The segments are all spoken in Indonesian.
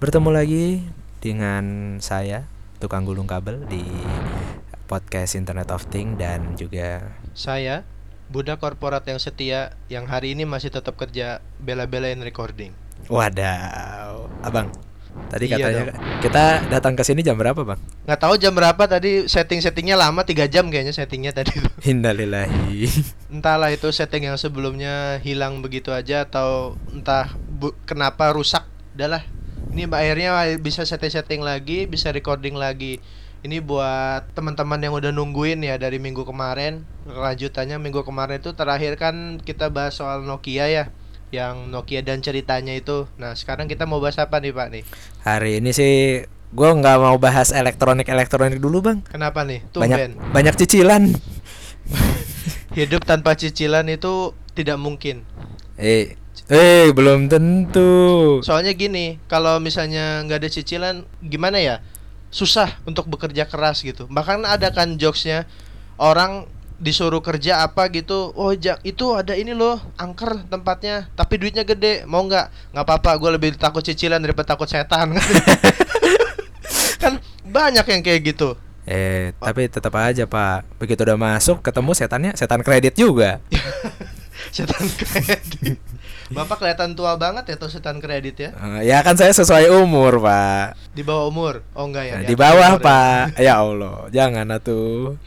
Bertemu lagi dengan saya tukang gulung kabel di podcast Internet of Things dan juga Saya, budak korporat yang setia yang hari ini masih tetap kerja bela-belain recording. wadaw, abang. Tadi Iya katanya kita datang ke sini jam berapa, Bang? Nggak tahu jam berapa tadi setting-settingnya lama 3 jam kayaknya settingnya tadi tuh. Innalillahi. Entahlah itu setting yang sebelumnya hilang begitu aja atau entah bu- kenapa rusak. Udahlah. Ini akhirnya bisa setting-setting lagi, bisa recording lagi. Ini buat teman-teman yang udah nungguin ya dari minggu kemarin. Lanjutannya minggu kemarin itu terakhir kan kita bahas soal Nokia ya. Yang Nokia dan ceritanya itu. Nah, sekarang kita mau bahas apa nih, Pak nih? Hari ini sih gue nggak mau bahas elektronik elektronik dulu, Bang. Kenapa nih? Banyak Tumben. banyak cicilan. Hidup tanpa cicilan itu tidak mungkin. Eh, eh belum tentu. Soalnya gini, kalau misalnya nggak ada cicilan, gimana ya? Susah untuk bekerja keras gitu. Bahkan ada kan jokesnya orang disuruh kerja apa gitu, oh ja, itu ada ini loh, angker tempatnya, tapi duitnya gede, mau nggak? Nggak apa-apa, gue lebih takut cicilan daripada takut setan. kan banyak yang kayak gitu. Eh, tapi tetap aja, Pak. Begitu udah masuk ketemu setannya, setan kredit juga. setan kredit. Bapak kelihatan tua banget ya tuh setan kredit ya. Eh, ya kan saya sesuai umur, Pak. Di bawah umur. Oh enggak ya. Nah, di bawah, umur ya. Pak. Ya Allah, jangan atuh.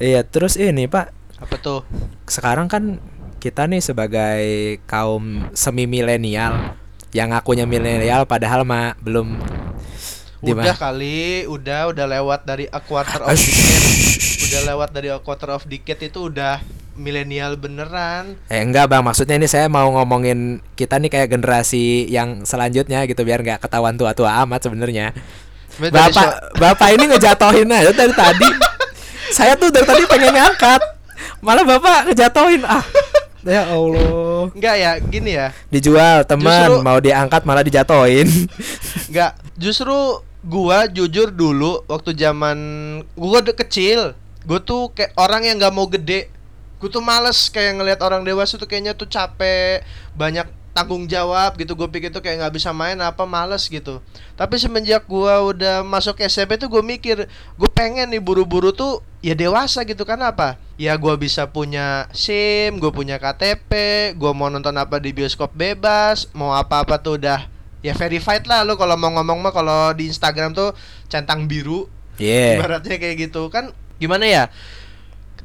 Iya, terus ini, Pak. Apa tuh? Sekarang kan kita nih sebagai kaum semi milenial yang ngakunya milenial padahal mah belum di Udah kali, udah udah lewat dari a quarter of decade. Udah lewat dari a quarter of decade itu udah milenial beneran. Eh enggak bang, maksudnya ini saya mau ngomongin kita nih kayak generasi yang selanjutnya gitu biar nggak ketahuan tua-tua amat sebenarnya. Bapak, bapak ini ngejatohin aja dari tadi. saya tuh dari tadi pengen ngangkat, malah bapak ngejatohin ah. Ya Allah. Enggak ya, gini ya. Dijual teman, Justru- mau diangkat malah dijatohin. Enggak, justru gua jujur dulu waktu zaman gua udah kecil, gua tuh kayak orang yang nggak mau gede. Gua tuh males kayak ngelihat orang dewasa tuh kayaknya tuh capek, banyak tanggung jawab gitu. Gue pikir tuh kayak nggak bisa main apa males gitu. Tapi semenjak gua udah masuk SMP tuh gue mikir, gue pengen nih buru-buru tuh ya dewasa gitu kan apa? Ya gua bisa punya SIM, gue punya KTP, gua mau nonton apa di bioskop bebas, mau apa-apa tuh udah ya verified lah lo kalau mau ngomong mah kalau di Instagram tuh centang biru Iya. ibaratnya kayak gitu kan gimana ya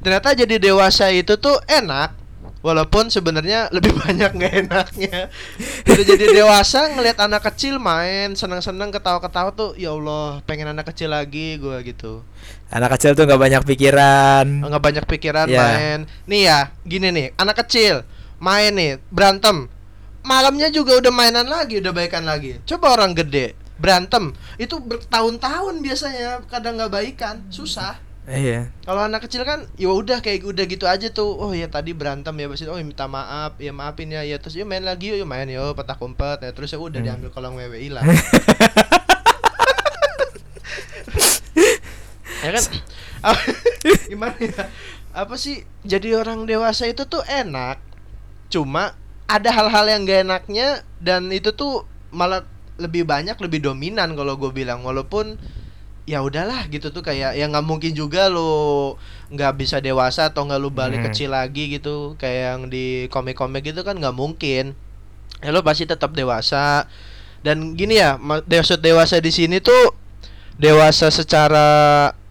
ternyata jadi dewasa itu tuh enak walaupun sebenarnya lebih banyak nggak enaknya. Udah jadi dewasa ngelihat anak kecil main senang-senang ketawa-ketawa tuh ya Allah pengen anak kecil lagi gua gitu. Anak kecil tuh nggak banyak pikiran. nggak banyak pikiran Ya. main. Nih ya gini nih anak kecil main nih berantem. Malamnya juga udah mainan lagi udah baikan lagi. Coba orang gede berantem. Itu bertahun-tahun biasanya kadang nggak baikan susah Iya. kalau anak kecil kan ya udah kayak udah gitu aja tuh. Oh ya tadi berantem ya pasti oh ya minta maaf ya maafin ya ya terus ya main lagi yuk ya main yuk petak umpet ya terus ya udah Hmm. diambil kolong wewe hilang ya kan? Gimana ya? Apa sih jadi orang dewasa itu tuh enak cuma ada hal-hal yang gak enaknya dan itu tuh malah lebih banyak lebih dominan kalau gue bilang. Walaupun ya udahlah gitu tuh kayak ya nggak mungkin juga lo nggak bisa dewasa atau nggak lo balik Hmm. kecil lagi gitu. Kayak yang di komik-komik gitu kan nggak mungkin. Ya lo pasti tetap dewasa. Dan gini ya ma- dewasa dewasa di sini tuh dewasa secara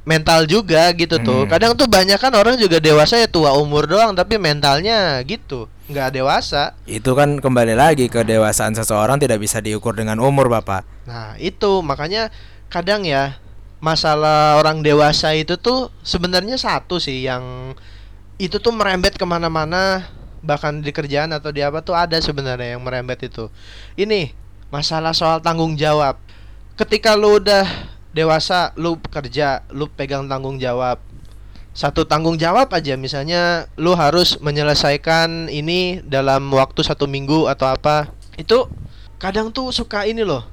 mental juga gitu tuh. Hmm. kadang tuh banyak kan orang juga dewasa ya tua umur doang tapi mentalnya gitu. Nggak dewasa. Itu kan kembali lagi ke dewasaan seseorang tidak bisa diukur dengan umur, Bapak. Nah, itu. Makanya kadang ya masalah orang dewasa itu tuh sebenarnya satu sih yang itu tuh merembet ke mana-mana bahkan di kerjaan atau di apa tuh ada sebenarnya yang merembet itu. Ini masalah soal tanggung jawab. Ketika lu udah dewasa, lu kerja, lu pegang tanggung jawab. Satu tanggung jawab aja misalnya lu harus menyelesaikan ini dalam waktu satu minggu atau apa. Itu kadang tuh suka ini loh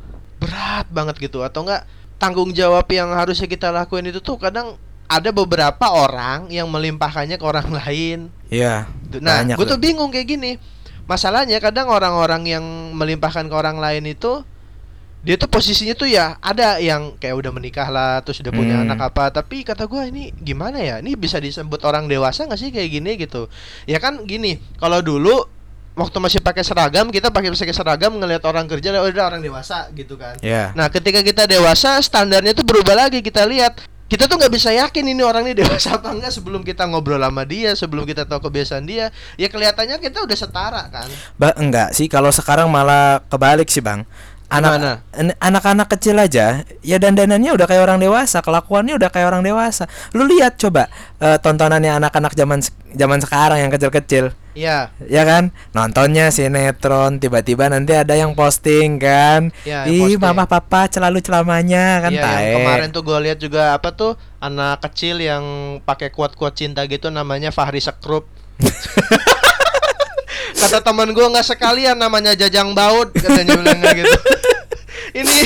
berat banget gitu atau enggak tanggung jawab yang harusnya kita lakuin itu tuh kadang ada beberapa orang yang melimpahkannya ke orang lain. Iya. Nah, gue tuh bingung kayak gini. Masalahnya kadang orang-orang yang melimpahkan ke orang lain itu dia tuh posisinya tuh ya ada yang kayak udah menikah lah terus udah punya Hmm. anak apa tapi kata gua ini gimana ya ini bisa disebut orang dewasa nggak sih kayak gini gitu ya kan gini kalau dulu waktu masih pakai seragam kita pakai pakai seragam ngelihat orang kerja "Oh, udah orang dewasa gitu kan Ya. Nah, ketika kita dewasa, standarnya tuh berubah lagi. Kita lihat, kita tuh nggak bisa yakin ini orang ini dewasa apa enggak sebelum kita ngobrol sama dia, sebelum kita tahu kebiasaan dia. Ya kelihatannya kita udah setara kan. Ba enggak sih kalau sekarang malah kebalik sih bang. Anak an- anak-anak kecil aja ya dandanannya udah kayak orang dewasa, kelakuannya udah kayak orang dewasa. Lu lihat coba eh, tontonannya anak-anak zaman zaman sekarang yang kecil-kecil. Iya, Ya kan? Nontonnya sinetron, tiba-tiba nanti ada yang posting kan. Ya, Ih, posting. mama papa celalu celamanya kan iya, tae. yang kemarin tuh gue lihat juga apa tuh anak kecil yang pakai kuat-kuat cinta gitu namanya Fahri Sekrup. Kata teman gue nggak sekalian namanya Jajang Baut katanya bilangnya gitu. Ini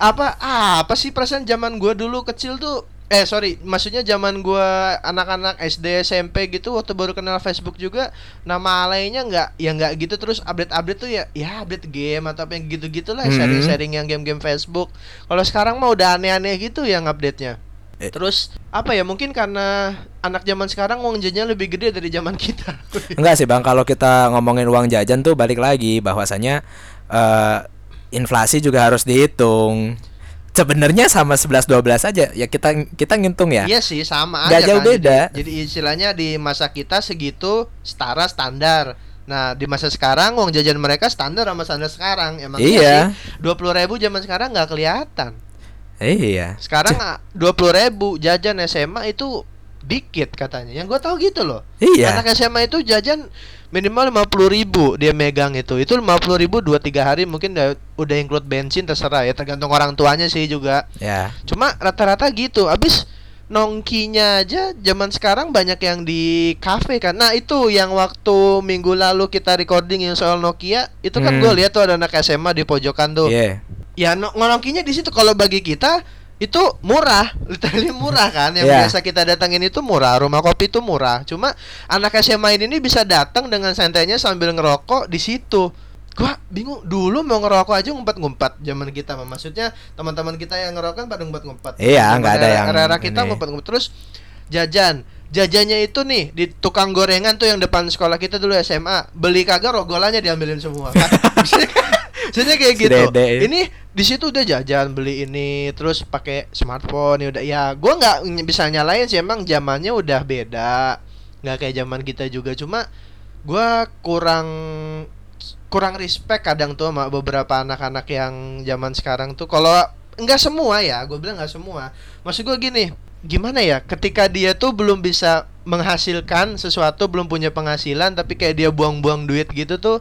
apa apa sih perasaan zaman gue dulu kecil tuh eh sorry maksudnya zaman gua anak-anak SD SMP gitu waktu baru kenal Facebook juga nama alaynya nggak ya nggak gitu terus update-update tuh ya ya update game atau apa yang gitu-gitu lah Hmm. sharing-sharing yang game-game Facebook kalau sekarang mah udah aneh-aneh gitu yang update-nya Eh. terus apa ya mungkin karena anak zaman sekarang uang jajannya lebih gede dari zaman kita Enggak sih bang, kalau kita ngomongin uang jajan tuh balik lagi bahwasanya eh inflasi juga harus dihitung. Sebenarnya sama 11 12 aja ya kita kita ngitung ya. Iya sih sama Nggak aja jauh kan. beda. Jadi, jadi istilahnya di masa kita segitu setara standar. Nah di masa sekarang uang jajan mereka standar sama standar sekarang. Emang Iya. dua puluh ribu zaman sekarang nggak kelihatan. Iya. Sekarang dua puluh ribu jajan SMA itu dikit katanya. Yang gue tahu gitu loh. Iya. Anak SMA itu jajan minimal lima puluh ribu dia megang itu. Itu lima puluh ribu dua tiga hari mungkin udah, udah include bensin terserah ya tergantung orang tuanya sih juga. Ya. Cuma rata-rata gitu. Abis nongkinya aja zaman sekarang banyak yang di kafe kan. Nah, itu yang waktu minggu lalu kita recording yang soal Nokia, itu kan Hmm. gue lihat tuh ada anak SMA di pojokan tuh. Iya. Ya no- nongkinya di situ kalau bagi kita itu murah, literally murah kan. Yang Iya. biasa kita datangin itu murah, rumah kopi itu murah. Cuma anak SMA ini bisa datang dengan santainya sambil ngerokok di situ. Gua bingung dulu mau ngerokok aja ngumpet-ngumpet zaman kita mah. maksudnya teman-teman kita yang ngerokok kan pada ngumpet-ngumpet. Iya, nggak ada era- yang era-era kita ini. ngumpet-ngumpet terus jajan. Jajannya itu nih di tukang gorengan tuh yang depan sekolah kita dulu SMA. Beli kagak rogolannya diambilin semua. Maksudnya kayak Si gitu. Dede. Ini di situ udah jajan beli ini terus pakai smartphone ya udah. Ya gua nggak bisa nyalain sih emang zamannya udah beda. Nggak kayak zaman kita juga. Cuma gua kurang kurang respect kadang tuh sama beberapa anak-anak yang zaman sekarang tuh. Kalau nggak semua ya gue bilang nggak semua. Maksud gue gini gimana ya? Ketika dia tuh belum bisa menghasilkan sesuatu belum punya penghasilan tapi kayak dia buang-buang duit gitu tuh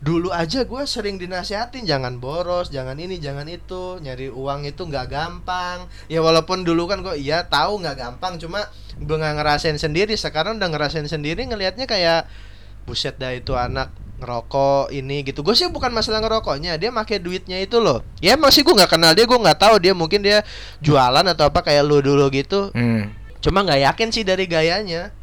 dulu aja gue sering dinasihatin jangan boros jangan ini jangan itu. Nyari uang itu nggak gampang. Ya walaupun dulu kan gue iya tahu nggak gampang cuma gue nggak ngerasain sendiri. Sekarang udah ngerasain sendiri ngelihatnya kayak buset dah itu anak ngerokok ini gitu. Gue sih bukan masalah ngerokoknya dia pakai duitnya itu loh. Ya masih gue nggak kenal dia gue nggak tahu dia mungkin dia jualan atau apa kayak lu dulu gitu. Hmm. cuma nggak yakin sih dari gayanya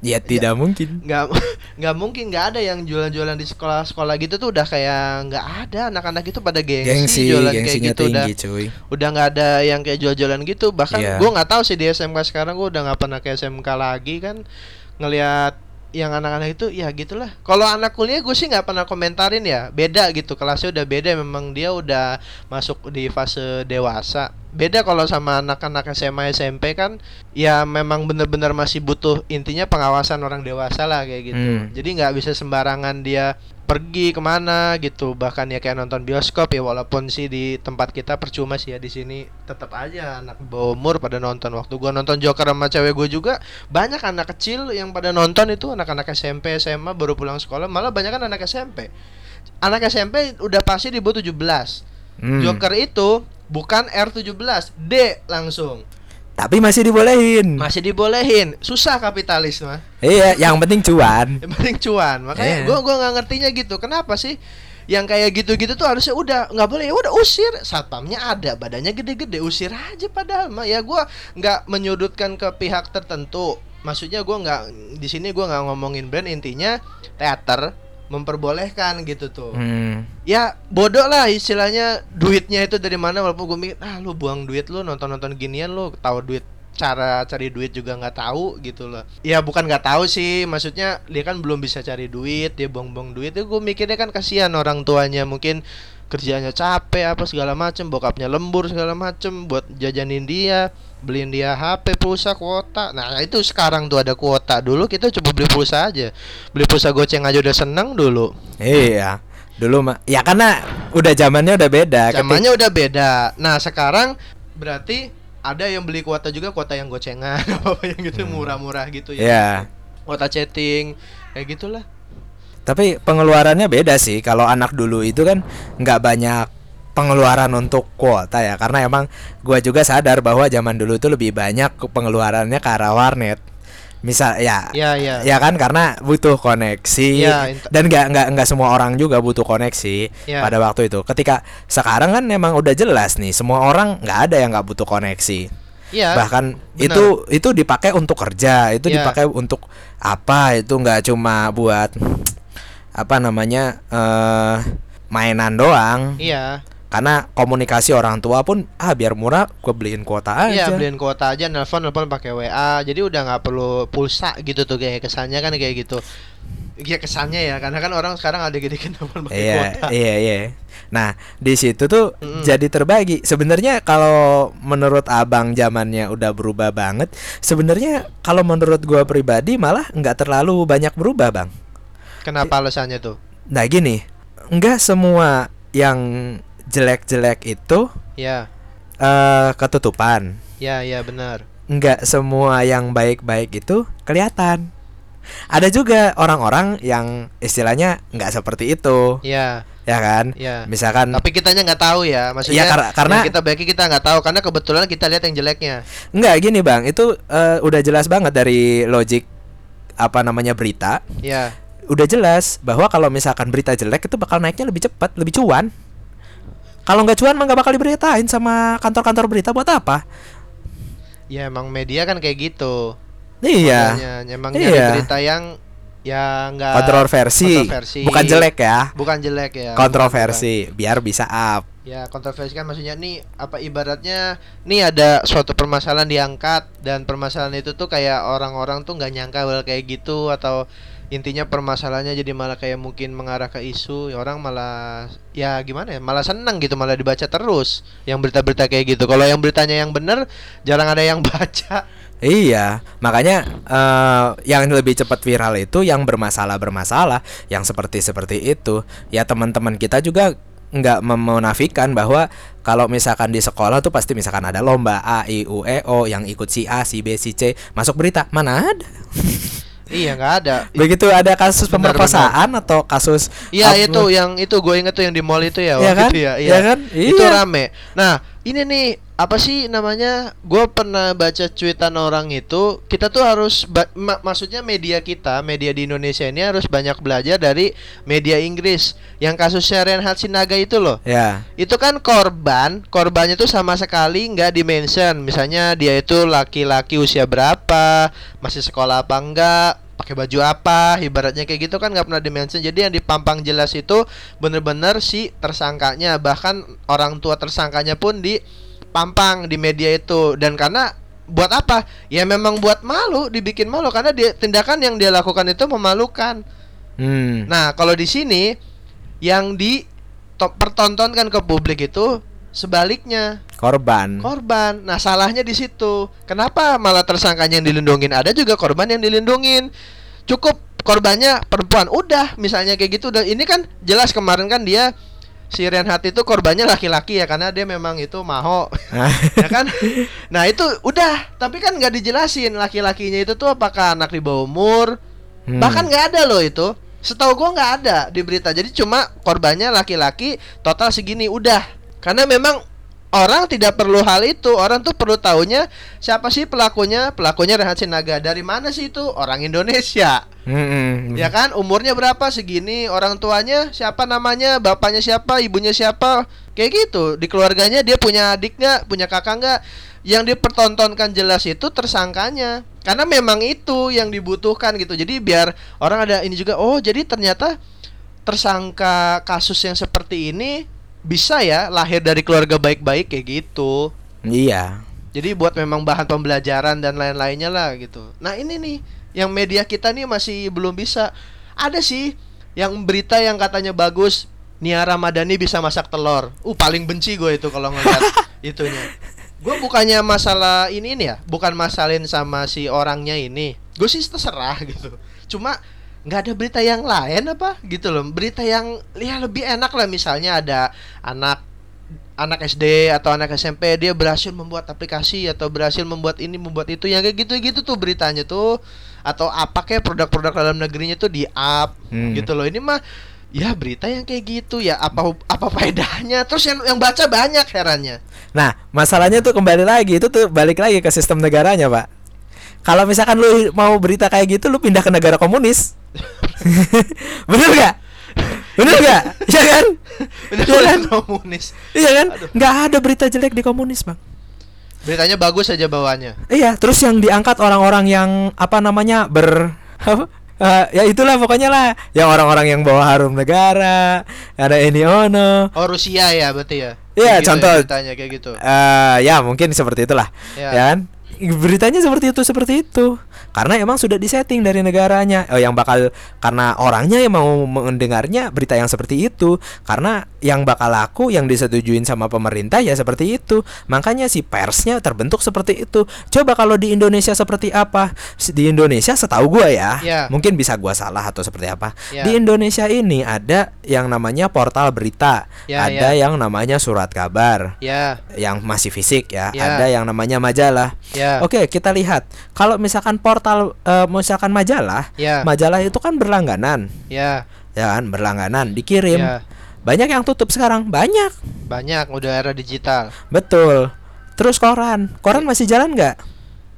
Ya tidak mungkin. nggak nggak mungkin nggak ada yang jualan-jualan di sekolah-sekolah gitu tuh udah kayak nggak ada anak-anak itu pada gengsi, Gengsi, jualan kayak gitu udah tinggi, cuy. udah nggak ada yang kayak jual-jualan gitu bahkan Iya. gue nggak tahu sih di SMK sekarang gue udah nggak pernah ke SMK lagi kan ngelihat yang anak-anak itu ya gitulah. Kalau anak kuliah gue sih nggak pernah komentarin ya. Beda gitu kelasnya udah beda. Memang dia udah masuk di fase dewasa. Beda kalau sama anak-anak SMA SMP kan ya memang bener-bener masih butuh intinya pengawasan orang dewasa lah kayak gitu. Hmm. jadi nggak bisa sembarangan dia pergi ke mana gitu. Bahkan ya kayak nonton bioskop ya walaupun sih di tempat kita percuma sih ya di sini tetap aja anak bawah umur pada nonton. Waktu gua nonton Joker sama cewek gue juga banyak anak kecil yang pada nonton itu anak-anak SMP SMA baru pulang sekolah malah banyak kan anak SMP anak SMP udah pasti di bawah 17 Hmm. Joker itu bukan R17 D langsung Tapi masih dibolehin. masih dibolehin. Susah kapitalis mah. Iya, yang penting cuan. yang penting cuan. Makanya gua gua nggak ngertinya gitu. Kenapa sih yang kayak gitu-gitu tuh harusnya udah nggak boleh? Ya udah usir. Satpamnya ada badannya gede-gede. Usir aja padahal mah. Ya gua nggak menyudutkan ke pihak tertentu. Maksudnya gua nggak di sini gua nggak ngomongin brand. Intinya teater memperbolehkan gitu tuh Hmm. ya bodoh lah istilahnya duitnya itu dari mana walaupun gue mikir ah lu buang duit lu nonton nonton ginian lu tahu duit cara cari duit juga nggak tahu gitu loh ya bukan nggak tahu sih maksudnya dia kan belum bisa cari duit dia buang-buang duit itu gue mikirnya kan kasihan orang tuanya mungkin kerjanya capek apa segala macem bokapnya lembur segala macem buat jajanin dia beliin dia HP pulsa kuota nah itu sekarang tuh ada kuota dulu kita coba beli pulsa aja beli pulsa goceng aja udah seneng dulu Iya. Dulu mah ya karena udah zamannya udah beda. Zamannya udah beda. Nah sekarang berarti ada yang beli kuota juga kuota yang gocengan apa yang gitu murah-murah gitu ya. Iya. Kuota chatting kayak gitulah. Tapi pengeluarannya beda sih. Kalau anak dulu itu kan nggak banyak pengeluaran untuk kuota ya karena emang gua juga sadar bahwa zaman dulu itu lebih banyak ke- pengeluarannya ke arah warnet misal ya Ya ya. ya kan karena butuh koneksi Ya, dan nggak nggak nggak semua orang juga butuh koneksi Ya. pada waktu itu ketika sekarang kan memang udah jelas nih semua orang nggak ada yang nggak butuh koneksi Iya. bahkan benar. itu itu dipakai untuk kerja itu Ya. dipakai untuk apa itu nggak cuma buat apa namanya eh mainan doang Iya. Karena komunikasi orang tua pun ah biar murah gue beliin kuota aja Iya beliin kuota aja nelpon nelpon pakai WA jadi udah nggak perlu pulsa gitu tuh kayak kesannya kan kayak gitu. Iya kesannya ya karena kan orang sekarang ada gitu nelpon pakai Iya, kuota. iya, iya. Nah, di situ tuh Mm-mm. jadi terbagi. Sebenarnya kalau menurut Abang zamannya udah berubah banget, sebenarnya kalau menurut gua pribadi malah nggak terlalu banyak berubah, Bang. Kenapa alasannya tuh? Nah, gini, nggak semua yang jelek-jelek itu Ya. eh ketutupan. Ya ya benar. Nggak semua yang baik-baik itu kelihatan. Ada juga orang-orang yang istilahnya nggak seperti itu, Ya ya kan? ya. Misalkan Tapi kitanya nggak tahu ya, maksudnya Iya, kar- karena- kita baiki kita nggak tahu karena kebetulan kita lihat yang jeleknya. Enggak gini bang, itu eh, udah jelas banget dari logik apa namanya berita, Ya, udah jelas bahwa kalau misalkan berita jelek itu bakal naiknya lebih cepat, lebih cuan. Kalau nggak cuan mah nggak bakal diberitain sama kantor-kantor berita buat apa? ya emang media kan kayak gitu. Iya, Modelnya. emang Iya. nyari berita yang ya nggak kontroversi, kontroversi. bukan jelek ya, bukan jelek ya. kontroversi, biar bisa up. bukan. Ya kontroversi kan maksudnya nih apa ibaratnya nih ada suatu permasalahan diangkat dan permasalahan itu tuh kayak orang-orang tuh nggak nyangka bakal kayak gitu atau intinya permasalahannya jadi malah kayak mungkin mengarah ke isu orang malah ya gimana ya malah seneng gitu malah dibaca terus yang berita-berita kayak gitu kalau yang beritanya yang bener jarang ada yang baca Iya, makanya eh, yang lebih cepat viral itu yang bermasalah bermasalah, yang seperti seperti itu. Ya teman-teman kita juga nggak memunafikan bahwa kalau misalkan di sekolah tuh pasti misalkan ada lomba A, I, U, E, O yang ikut si A, si B, si C masuk berita mana ada. iya nggak ada Begitu ada kasus Benar, pemerkosaan atau kasus Iya itu yang itu gue inget tuh yang di mall itu ya Iya kan? itu ya. Iya kan? Itu Iya. rame. Nah ini nih apa sih namanya? Gue pernah baca cuitan orang itu kita tuh harus ma- maksudnya media kita media di Indonesia ini harus banyak belajar dari media Inggris yang kasusnya Reinhard Sinaga itu loh. Ya, Itu kan korban, korbannya tuh sama sekali nggak dimention. Misalnya dia itu laki-laki usia berapa, masih sekolah apa enggak, pakai baju apa, ibaratnya kayak gitu kan nggak pernah dimention. Jadi yang dipampang jelas itu bener-bener si tersangkanya, bahkan orang tua tersangkanya pun dipampang di media itu. Dan karena buat apa? Ya memang buat malu, dibikin malu karena dia tindakan yang dia lakukan itu memalukan. hmm. Nah, kalau di sini yang di to- pertontonkan ke publik itu sebaliknya korban. korban. Nah, salahnya di situ. Kenapa malah tersangkanya yang dilindungin? Ada juga korban yang dilindungin. Cukup korbannya perempuan. Udah, misalnya kayak gitu. Dan ini kan jelas kemarin kan dia si Renhat itu korbannya laki-laki ya karena dia memang itu maho ya kan nah itu udah tapi kan nggak dijelasin laki-lakinya itu tuh apakah anak di bawah umur Hmm. Bahkan nggak ada loh itu. Setahu gua nggak ada di berita. Jadi cuma korbannya laki-laki total segini udah. Karena memang orang tidak perlu hal itu. Orang tuh perlu taunya siapa sih pelakunya? Pelakunya Rehat Sinaga. Dari mana sih itu? Orang Indonesia. Hmm, hmm. Ya kan? Umurnya berapa segini? Orang tuanya siapa namanya? Bapaknya siapa? Ibunya siapa? Kayak gitu. Di keluarganya dia punya adik nggak? Punya kakak nggak? Yang dipertontonkan jelas itu tersangkanya. Karena memang itu yang dibutuhkan gitu. Jadi biar orang ada ini juga. Oh, jadi ternyata tersangka kasus yang seperti ini bisa ya lahir dari keluarga baik-baik kayak gitu. Iya. Jadi buat memang bahan pembelajaran dan lain-lainnya lah gitu. Nah ini nih yang media kita nih masih belum bisa. Ada sih yang berita yang katanya bagus. Nia Ramadhani bisa masak telur. Uh paling benci gue itu kalau ngeliat itunya. Gue bukannya masalah ini nih ya, bukan masalin sama si orangnya ini. Gue sih terserah gitu. Cuma nggak ada berita yang lain apa gitu loh. Berita yang ya lebih enak lah misalnya ada anak anak SD atau anak SMP dia berhasil membuat aplikasi atau berhasil membuat ini membuat itu yang kayak gitu gitu tuh beritanya tuh atau apa kayak produk-produk dalam negerinya tuh di up Hmm. gitu loh ini mah ya berita yang kayak gitu ya apa apa faedahnya terus yang yang baca banyak herannya Nah, masalahnya tuh kembali lagi itu tuh balik lagi ke sistem negaranya, Pak. Kalau misalkan lu mau berita kayak gitu, lu pindah ke negara komunis. Bener gak? Bener gak? Iya kan? Bener Iya kan? komunis Iya kan? Aduh. Nggak ada berita jelek di komunis, Bang. beritanya bagus aja bawahnya Iya, terus yang diangkat orang-orang yang apa namanya ber apa? Eh, ya itulah pokoknya lah yang orang-orang yang bawa harum negara ada ini ono oh Rusia ya berarti ya Iya, gitu contoh. ya, kayak gitu eh ya mungkin seperti itulah Ya. ya kan beritanya seperti itu seperti itu karena emang sudah disetting dari negaranya oh, yang bakal karena orangnya yang mau mendengarnya berita yang seperti itu karena yang bakal laku yang disetujuin sama pemerintah ya seperti itu makanya si persnya terbentuk seperti itu coba kalau di Indonesia seperti apa di Indonesia setahu gua ya Ya. mungkin bisa gua salah atau seperti apa Ya. di Indonesia ini ada yang namanya portal berita Ya, ada ya. yang namanya surat kabar ya yang masih fisik ya. Ya. Ada yang namanya majalah. ya Oke, kita lihat. Kalau misalkan portal eh, misalkan majalah, ya majalah itu kan berlangganan, ya ya kan? Berlangganan, dikirim. ya Banyak yang tutup sekarang, banyak. banyak udah era digital Betul. Terus koran, koran masih jalan nggak?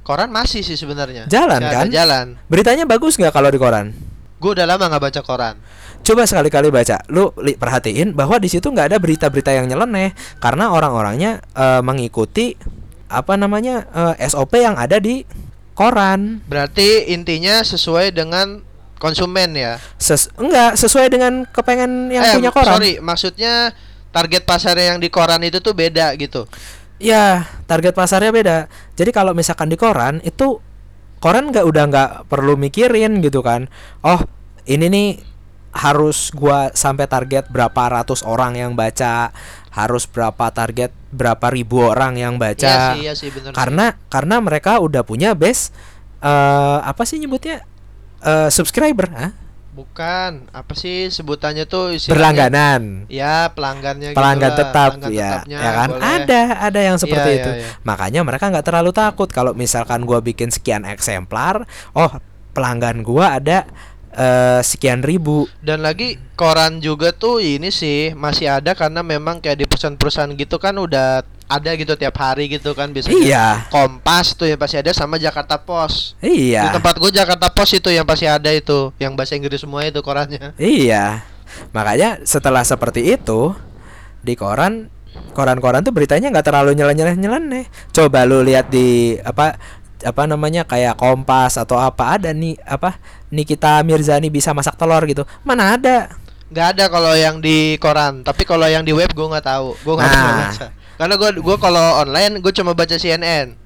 koran masih sih sebenarnya Jalan, kan? jalan Beritanya bagus nggak kalau di koran? gue udah lama nggak baca koran Coba sekali-kali baca, lu li- perhatiin bahwa di situ nggak ada berita-berita yang nyeleneh karena orang-orangnya eh, mengikuti apa namanya eh, SOP yang ada di koran. berarti intinya sesuai dengan konsumen ya Ses enggak sesuai dengan kepengen yang eh, punya koran. sorry maksudnya target pasar yang di koran itu tuh beda gitu Ya, target pasarnya beda. Jadi kalau misalkan di koran itu koran nggak udah nggak perlu mikirin gitu kan. Oh, ini nih harus gua sampai target berapa ratus orang yang baca, harus berapa target berapa ribu orang yang iya baca. sih iya sih bener sih. Karena karena mereka udah punya base eh apa sih nyebutnya? Eh subscriber, Hah? bukan apa sih sebutannya tuh berlangganan. ya pelanggannya pelanggan gitulah, tetap pelanggan ya ya kan boleh. ada ada yang seperti Iya, itu iya, iya. makanya mereka nggak terlalu takut kalau misalkan gua bikin sekian eksemplar oh pelanggan gua ada eh, sekian ribu. Dan lagi koran juga tuh ini sih masih ada karena memang kayak di perusahaan-perusahaan gitu kan udah ada gitu tiap hari gitu kan biasanya iya. Kompas tuh yang pasti ada sama Jakarta Post. Di iya tempat gue Jakarta Post itu yang pasti ada itu yang bahasa Inggris semua itu korannya. Iya. Makanya setelah seperti itu di koran koran-koran tuh beritanya nggak terlalu nyeleneh nyeleneh coba lu lihat di apa apa namanya kayak Kompas atau apa ada nih apa Nikita Mirzani bisa masak telur gitu. Mana ada? Nggak ada kalau yang di koran tapi kalau yang di web gue nggak tahu. Gue nggak Nah. baca. Karena gue gue kalau online gue cuma baca CNN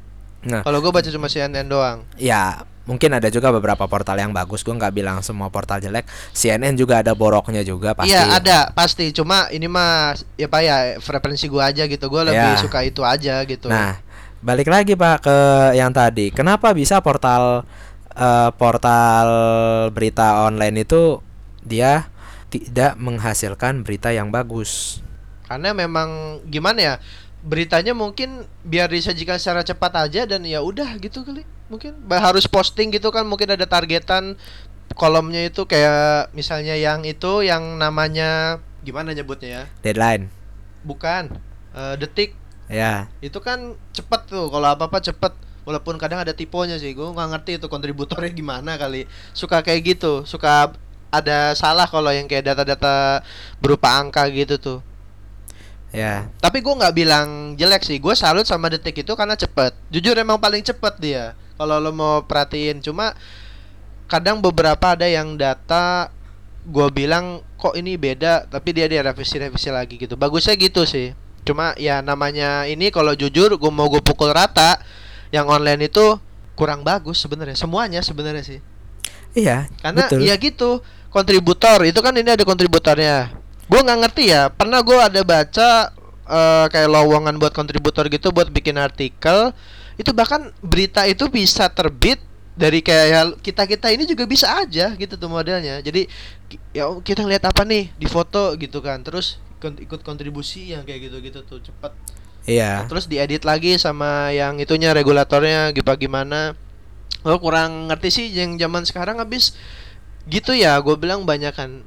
nah. Kalau gue baca cuma CNN doang. Ya mungkin ada juga beberapa portal yang bagus. Gue nggak bilang semua portal jelek. CNN juga ada boroknya juga pasti. Iya ada pasti. Cuma ini mah ya pak ya preferensi gue aja gitu. Gue lebih Ya. suka itu aja gitu. Nah balik lagi pak ke yang tadi. Kenapa bisa portal eh, portal berita online itu dia tidak menghasilkan berita yang bagus? Karena memang gimana ya beritanya mungkin biar disajikan secara cepat aja dan ya udah gitu kali. Mungkin harus posting gitu kan mungkin ada targetan kolomnya itu kayak misalnya yang itu yang namanya gimana nyebutnya ya? Deadline. Bukan eh, detik ya. Itu kan cepet tuh kalau apa apa cepet. Walaupun kadang ada tiponya sih gue nggak ngerti itu kontributornya gimana kali. Suka kayak gitu suka ada salah kalau yang kayak data-data berupa angka gitu tuh. Ya. Tapi gue nggak bilang jelek sih gue salut sama detik itu karena cepet. Jujur emang paling cepet dia kalau lo mau perhatiin. Cuma kadang beberapa ada yang data gue bilang kok ini beda? Tapi dia dia revisi revisi lagi gitu. Bagusnya gitu sih cuma ya namanya ini kalau jujur gue mau gue pukul rata yang online itu kurang bagus sebenarnya. Semuanya sebenarnya sih. Iya, karena betul. ya gitu kontributor itu kan ini ada kontributornya. Gue nggak ngerti ya pernah gue ada baca eh, kayak lowongan buat kontributor gitu buat bikin artikel itu bahkan berita itu bisa terbit dari kayak kita kita ini juga bisa aja gitu tuh modelnya. Jadi ya kita lihat apa nih di foto gitu kan. Terus ikut kontribusi yang kayak gitu gitu tuh cepet. Iya. terus diedit lagi sama yang itunya regulatornya gimana gimana. Gue kurang ngerti sih yang zaman sekarang habis gitu ya gue bilang banyak kan.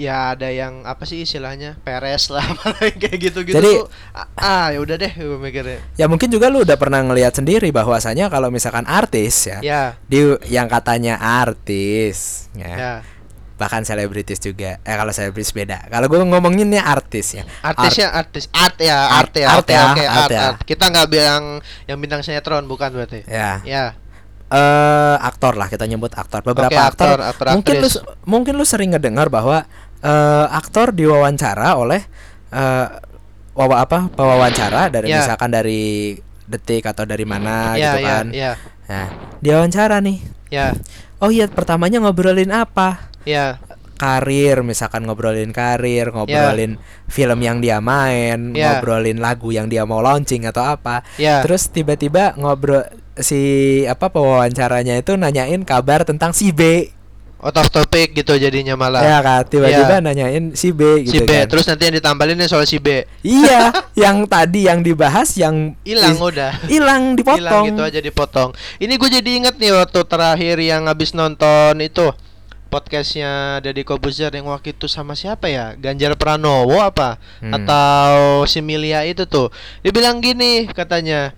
Ya ada yang apa sih istilahnya peres lah kayak gitu gitu Jadi- tuh. Ah, ah ya udah deh gue mikirnya. Ya mungkin juga lu udah pernah ngelihat sendiri bahwasanya kalau misalkan artis ya, ya. di yang katanya artis ya, ya bahkan selebritis juga. Eh kalau selebritis beda. Kalau gue ngomonginnya artis ya. artisnya artis art ya Art- art ya art oke ya, oke art art, ya. art. kita nggak bilang yang bintang sinetron bukan berarti Ya. ya eh aktor lah kita nyebut aktor. Beberapa Oke, aktor, aktor, aktor, mungkin lu aktris. mungkin lu sering ngedengar bahwa eh aktor diwawancara oleh eh wawa apa pewawancara dari Ya. misalkan dari detik atau dari mana ya gitu ya kan. ya Nah, diwawancara nih. ya Oh iya, pertamanya ngobrolin apa? Ya Karir, misalkan ngobrolin karir, ngobrolin film yang dia main, Ya. ngobrolin lagu yang dia mau launching atau apa. ya Terus tiba-tiba ngobrol si apa pewawancaranya itu nanyain kabar tentang si B. out of topic gitu jadinya malah Ya kan, tiba-tiba Ya. nanyain si B si gitu B kan. terus nanti yang ditambahin soal si B Iya, yang tadi yang dibahas yang hilang udah hilang hilang dipotong. gitu aja dipotong ini gue jadi inget nih waktu terakhir yang habis nonton itu podcastnya Deddy Kobuzer yang waktu itu sama siapa ya Ganjar Pranowo apa Hmm. atau si Milia itu tuh dia bilang gini katanya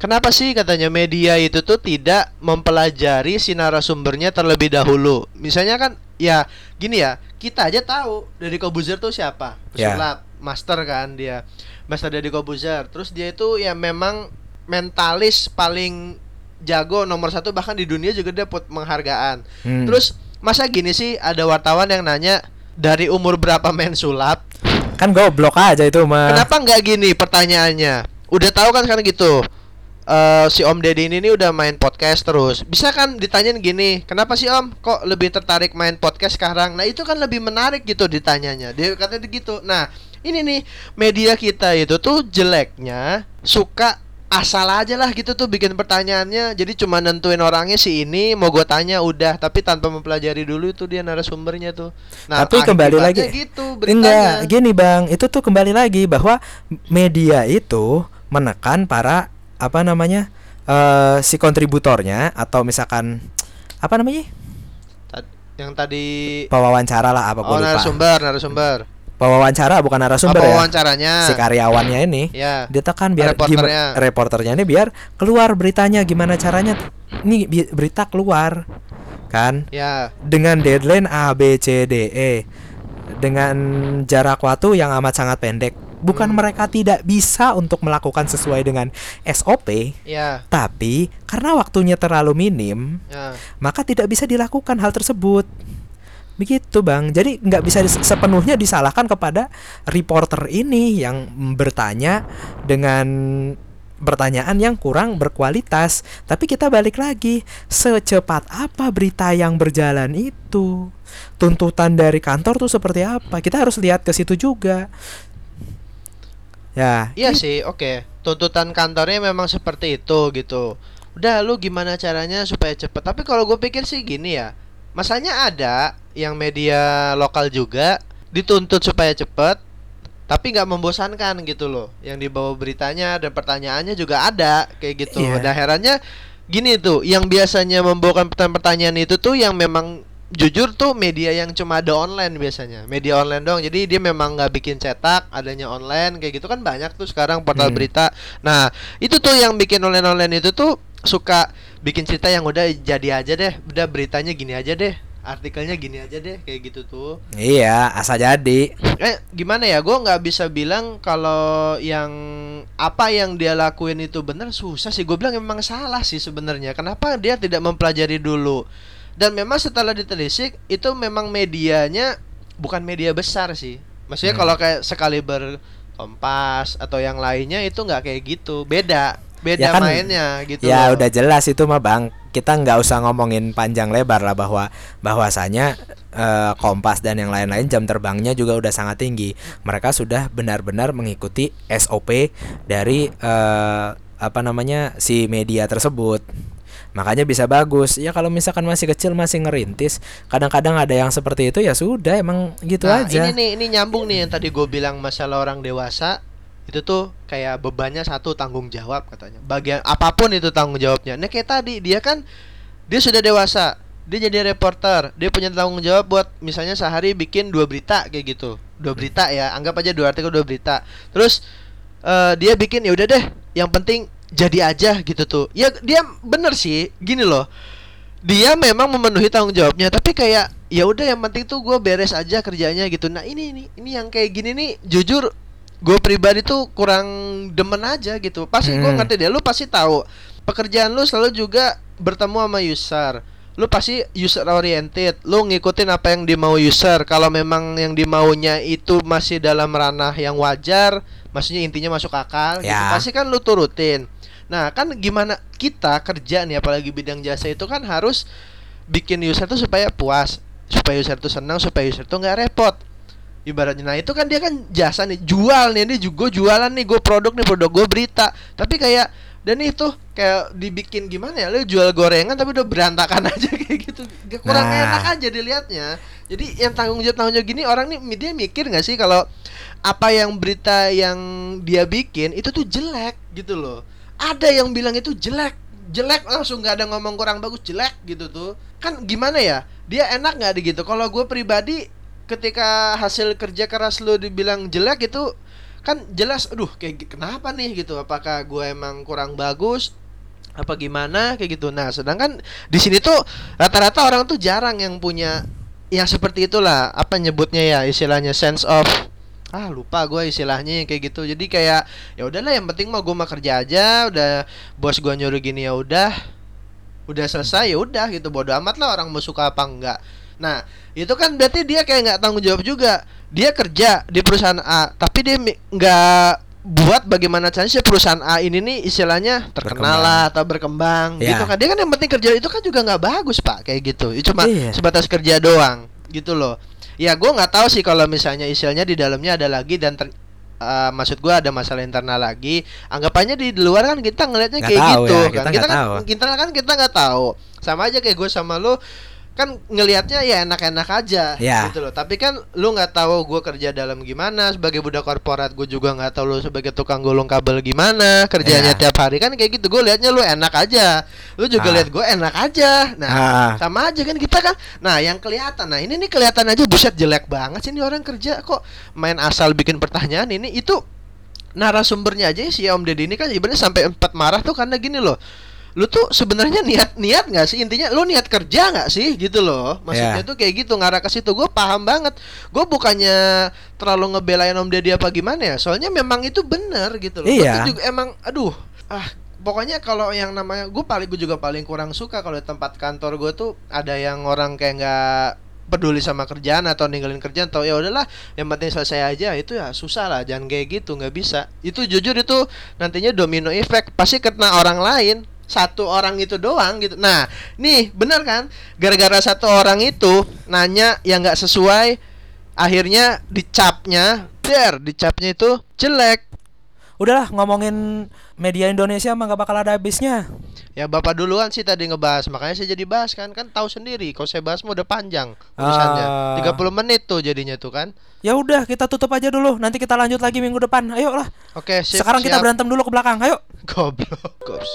Kenapa sih katanya media itu tuh tidak mempelajari si narasumbernya terlebih dahulu? Misalnya kan ya gini ya, kita aja tahu Deddy Kobuzer tuh siapa? Ya. Pesulap, master kan dia. Master Deddy Kobuzer. Terus dia itu ya memang mentalis paling jago nomor satu bahkan di dunia juga dapat penghargaan. Hmm. Terus masa gini sih ada wartawan yang nanya dari umur berapa main sulap? kan goblok aja itu mah. Kenapa nggak gini pertanyaannya? Udah tahu kan sekarang gitu. Eh, si Om Deddy ini nih udah main podcast terus. Bisa kan ditanyain gini, kenapa sih Om kok lebih tertarik main podcast sekarang? Nah itu kan lebih menarik gitu ditanyanya. Dia katanya gitu. Nah ini nih media kita itu tuh jeleknya suka asal aja lah gitu tuh bikin pertanyaannya. Jadi cuma nentuin orangnya si ini mau gue tanya udah, tapi tanpa mempelajari dulu itu dia narasumbernya tuh. Nah Tapi kembali lagi gitu Enggak, gini Bang, itu tuh kembali lagi bahwa media itu menekan para apa namanya? eh si kontributornya atau misalkan apa namanya? Yang tadi pewawancara lah apa oh lupa. narasumber narasumber Pewawancara bukan narasumber apa ya. wawancaranya Si karyawannya ini ya. ditekan biar Reporternya. gima- reporternya ini biar keluar beritanya gimana caranya. Nih bi- berita keluar kan? Ya. Dengan deadline A B C D E. Dengan jarak waktu yang amat sangat pendek. Bukan Hmm. mereka tidak bisa untuk melakukan sesuai dengan SOP ya. Tapi karena waktunya terlalu minim ya. maka tidak bisa dilakukan hal tersebut begitu bang. Jadi nggak bisa sepenuhnya disalahkan kepada reporter ini yang bertanya dengan pertanyaan yang kurang berkualitas. Tapi kita balik lagi. Secepat apa berita yang berjalan itu? Tuntutan dari kantor tuh seperti apa? Kita harus lihat ke situ juga. Ya. Iya sih oke. Tuntutan kantornya memang seperti itu gitu. Udah lu gimana caranya supaya cepet? Tapi kalau gue pikir sih gini ya. Masanya ada yang media lokal juga dituntut supaya cepet tapi nggak membosankan gitu loh. Yang dibawa beritanya dan pertanyaannya juga ada kayak gitu. Iya. dan herannya gini tuh yang biasanya membawakan pertanyaan-pertanyaan itu tuh yang memang jujur tuh media yang cuma ada online biasanya. Media online dong jadi dia memang nggak bikin cetak adanya online kayak gitu kan banyak tuh sekarang portal Hmm. berita. Nah itu tuh yang bikin online online itu tuh suka bikin cerita yang udah jadi aja deh. Udah beritanya gini aja deh artikelnya gini aja deh kayak gitu tuh. Iya asal jadi. Eh gimana ya? Gue nggak bisa bilang kalau yang apa yang dia lakuin itu benar susah sih. Gue bilang memang salah sih sebenarnya. Kenapa dia tidak mempelajari dulu? Dan memang setelah ditelisik itu memang medianya bukan media besar sih. Maksudnya Hmm. kalau kayak sekali ber Kompas atau yang lainnya itu nggak kayak gitu. Beda. Beda Ya kan, mainnya gitu ya loh. udah jelas itu mah bang kita nggak usah ngomongin panjang lebar lah bahwa bahwasanya eh, Kompas dan yang lain-lain jam terbangnya juga udah sangat tinggi. Mereka sudah benar-benar mengikuti SOP dari eh, apa namanya si media tersebut. Makanya bisa bagus. Ya kalau misalkan masih kecil masih ngerintis kadang-kadang ada yang seperti itu ya sudah emang gitu Nah, aja. ini nih ini nyambung nih yang tadi gue bilang masalah orang dewasa itu tuh kayak bebannya satu tanggung jawab katanya. Bagian apa pun itu tanggung jawabnya. Nah kayak tadi dia kan dia sudah dewasa dia jadi reporter dia punya tanggung jawab buat misalnya sehari bikin dua berita kayak gitu. Dua berita ya anggap aja dua artikel dua berita. Terus eh, dia bikin ya udah deh yang penting jadi aja gitu tuh. Ya dia bener sih gini loh. Dia memang memenuhi tanggung jawabnya tapi kayak ya udah yang penting tuh gue beres aja kerjanya gitu. Nah ini ini ini yang kayak gini nih jujur gue pribadi tuh kurang demen aja gitu. Pasti gue Hmm. ngerti deh. Lu pasti tahu. Pekerjaan lu selalu juga bertemu sama user. Lu pasti user oriented. Lu ngikutin apa yang dimau user. Kalau memang yang dimaunya itu masih dalam ranah yang wajar maksudnya intinya masuk akal gitu Ya. pasti kan lu turutin. Nah, kan gimana kita kerja nih apalagi bidang jasa itu kan harus bikin user tuh supaya puas, supaya user tuh senang, supaya user tuh nggak repot. Ibaratnya nah itu kan dia kan jasa nih, jual nih, dia juga jualan nih, gue produk nih, produk gue berita. Tapi kayak dan itu kayak dibikin gimana ya, lu jual gorengan tapi udah berantakan aja kayak gitu. Kurang Nah. enak aja dilihatnya. Jadi yang tanggung jawab tanggung jawab gini orang nih dia mikir nggak sih kalau apa yang berita yang dia bikin itu tuh jelek gitu loh ada yang bilang itu jelek jelek langsung nggak ada ngomong kurang bagus jelek gitu tuh kan gimana ya dia enak nggak di gitu kalau gue pribadi ketika hasil kerja keras lo dibilang jelek itu kan jelas aduh kayak kenapa nih? gitu. Apakah gue emang kurang bagus? Apa gimana? kayak gitu. Nah sedangkan di sini tuh rata-rata orang tuh jarang yang punya yang seperti itulah. Apa nyebutnya ya istilahnya sense of ah lupa gue istilahnya kayak gitu. Jadi kayak ya udahlah yang penting mah gue mah kerja aja udah bos gue nyuruh gini ya udah udah selesai ya udah gitu. Bodo amat lah orang mau suka apa enggak nah itu kan berarti dia kayak nggak tanggung jawab juga. Dia kerja di perusahaan A tapi dia nggak buat bagaimana caranya perusahaan A ini nih istilahnya terkenal lah atau berkembang Ya. gitu kan. Dia kan yang penting kerja itu kan juga nggak bagus pak kayak gitu. Itu cuma Iya. sebatas kerja doang gitu loh. Ya gue nggak tahu sih kalau misalnya istilahnya di dalamnya ada lagi dan ter- eh, maksud gue ada masalah internal lagi. Anggapannya di luar kan kita ngelihatnya kayak tahu gitu ya, kan. kita kita nggak kan tahu. kita kan kita nggak tahu. Sama aja kayak gue sama lu kan ngelihatnya ya enak-enak aja Ya. gitu loh. Tapi kan lu nggak tahu gue kerja dalam gimana sebagai budak korporat gue juga nggak tahu lu sebagai tukang gulung kabel gimana kerjanya Ya. tiap hari. Kan kayak gitu gue liatnya lu enak aja. Lu juga Ah. lihat gue enak aja. Nah Ah. sama aja kan kita kan. Nah yang kelihatan. Nah ini nih kelihatan aja buset jelek banget sih ini orang kerja. Kok main asal bikin pertanyaan ini? Itu narasumbernya aja si Om Deddy ini kan ibaratnya sampai empat marah tuh karena gini loh lu tuh sebenarnya niat niat nggak sih? Intinya lu niat kerja nggak sih? Gitu loh. Maksudnya Ya. tuh kayak gitu ngarah ke situ. Gue paham banget. Gue bukannya terlalu ngebelain Om Deddy apa gimana ya? Soalnya memang itu bener gitu loh. Gua tuh juga emang aduh ah pokoknya kalau yang namanya gue paling gue juga paling kurang suka kalau di tempat kantor gue tuh ada yang orang kayak nggak peduli sama kerjaan atau ninggalin kerjaan atau ya udahlah yang penting selesai aja. Itu ya susah lah jangan kayak gitu nggak bisa. Itu jujur itu nantinya domino effect. Pasti kena orang lain satu orang itu doang gitu nah nih bener kan gara-gara satu orang itu nanya yang nggak sesuai akhirnya dicapnya der dicapnya itu jelek Udahlah ngomongin media Indonesia mah gak bakal ada habisnya. Ya bapak duluan sih tadi ngebahas Makanya saya jadi bahas kan Kan tahu sendiri Kalau saya bahas mau udah panjang Urusannya Ah. 30 menit tuh jadinya tuh kan Ya udah kita tutup aja dulu. Nanti kita lanjut lagi minggu depan. Ayo lah. Oke sip, Sekarang kita siap. berantem dulu ke belakang. Ayo. Goblok Gops